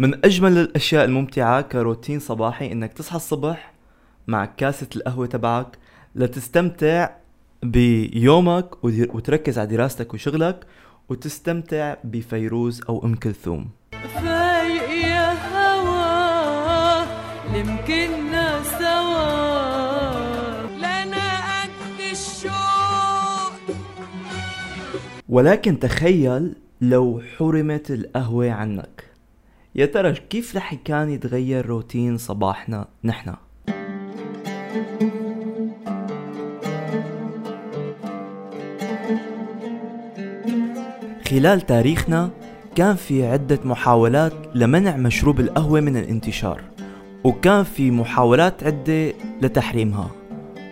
من أجمل الأشياء الممتعة كروتين صباحي إنك تصحى الصبح مع كاسة القهوة تبعك لتستمتع بيومك وتركز على دراستك وشغلك وتستمتع بفيروز أو أم كلثوم. فايق يا هوا يمكننا سوا لنا قد الشوق. ولكن تخيل لو حرمت القهوة عنك. يا ترى كيف رح كان يتغير روتين صباحنا نحن؟ خلال تاريخنا كان في عدة محاولات لمنع مشروب القهوة من الانتشار وكان في محاولات عدة لتحريمها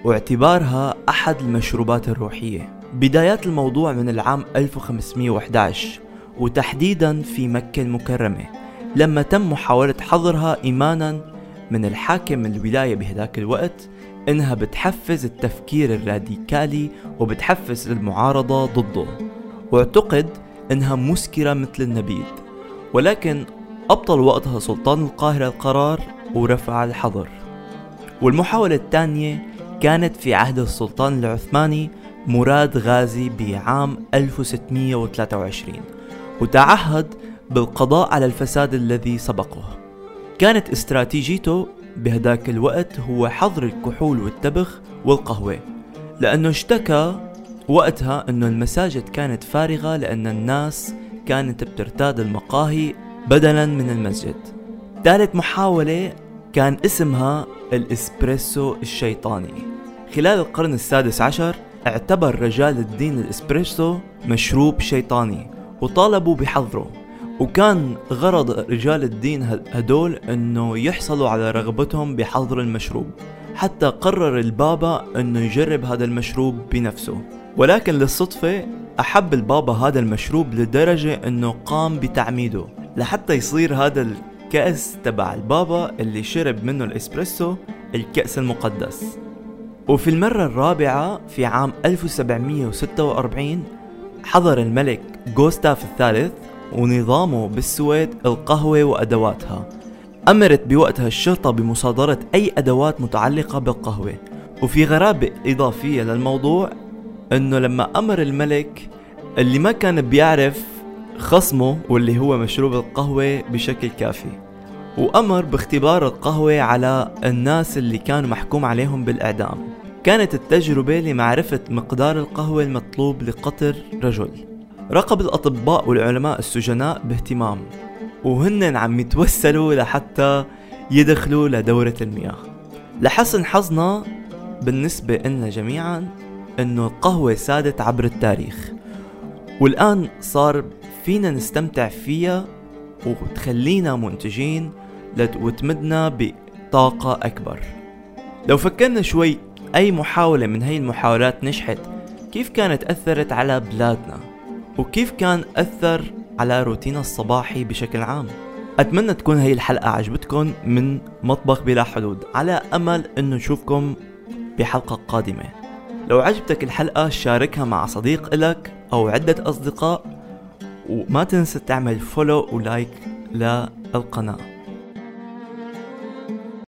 واعتبارها أحد المشروبات الروحية. بدايات الموضوع من العام 1511 وتحديدا في مكة المكرمة. لما تم محاولة حظرها إيمانا من الحاكم الولاية بهذاك الوقت إنها بتحفز التفكير الراديكالي وبتحفز المعارضة ضده. واعتقد إنها مسكرة مثل النبيذ. ولكن أبطل وقتها سلطان القاهرة القرار ورفع الحظر. والمحاولة الثانية كانت في عهد السلطان العثماني مراد غازي بعام 1623 وتعهد بالقضاء على الفساد الذي سبقه. كانت استراتيجيته بهداك الوقت هو حظر الكحول والتبغ والقهوة لأنه اشتكى وقتها أنه المساجد كانت فارغة لأن الناس كانت بترتاد المقاهي بدلا من المسجد. ثالث محاولة كان اسمها الإسبريسو الشيطاني. خلال القرن السادس عشر اعتبر رجال الدين الإسبريسو مشروب شيطاني وطالبوا بحظره. وكان غرض رجال الدين هدول إنه يحصلوا على رغبتهم بحظر المشروب حتى قرر البابا إنه يجرب هذا المشروب بنفسه. ولكن للصدفة أحب البابا هذا المشروب لدرجة إنه قام بتعميده لحتى يصير هذا الكأس تبع البابا اللي شرب منه الإسبريسو الكأس المقدس. وفي المرة الرابعة في عام 1746 حضر الملك جوستاف الثالث ونظامه بالسويد القهوة وأدواتها. أمرت بوقتها الشرطة بمصادرة أي أدوات متعلقة بالقهوة. وفي غرابة إضافية للموضوع أنه لما أمر الملك اللي ما كان بيعرف خصمه واللي هو مشروب القهوة بشكل كافي. وأمر باختبار القهوة على الناس اللي كانوا محكوم عليهم بالإعدام. كانت التجربة لمعرفة مقدار القهوة المطلوب لقتل رجل. راقب الأطباء والعلماء السجناء باهتمام وهن عم يتوسلوا لحتى يدخلوا لدورة المياه. لحسن حظنا بالنسبة إلنا جميعا إنه القهوة سادت عبر التاريخ والآن صار فينا نستمتع فيها وتخلينا منتجين وتمدنا بطاقة أكبر. لو فكرنا شوي أي محاولة من هاي المحاولات نجحت كيف كانت أثرت على بلادنا؟ وكيف كان أثر على روتينا الصباحي بشكل عام؟ أتمنى تكون هاي الحلقة عجبتكم من مطبخ بلا حدود على أمل أنه نشوفكم بحلقة قادمة. لو عجبتك الحلقة شاركها مع صديق إلك أو عدة أصدقاء وما تنسى تعمل follow و like للقناة.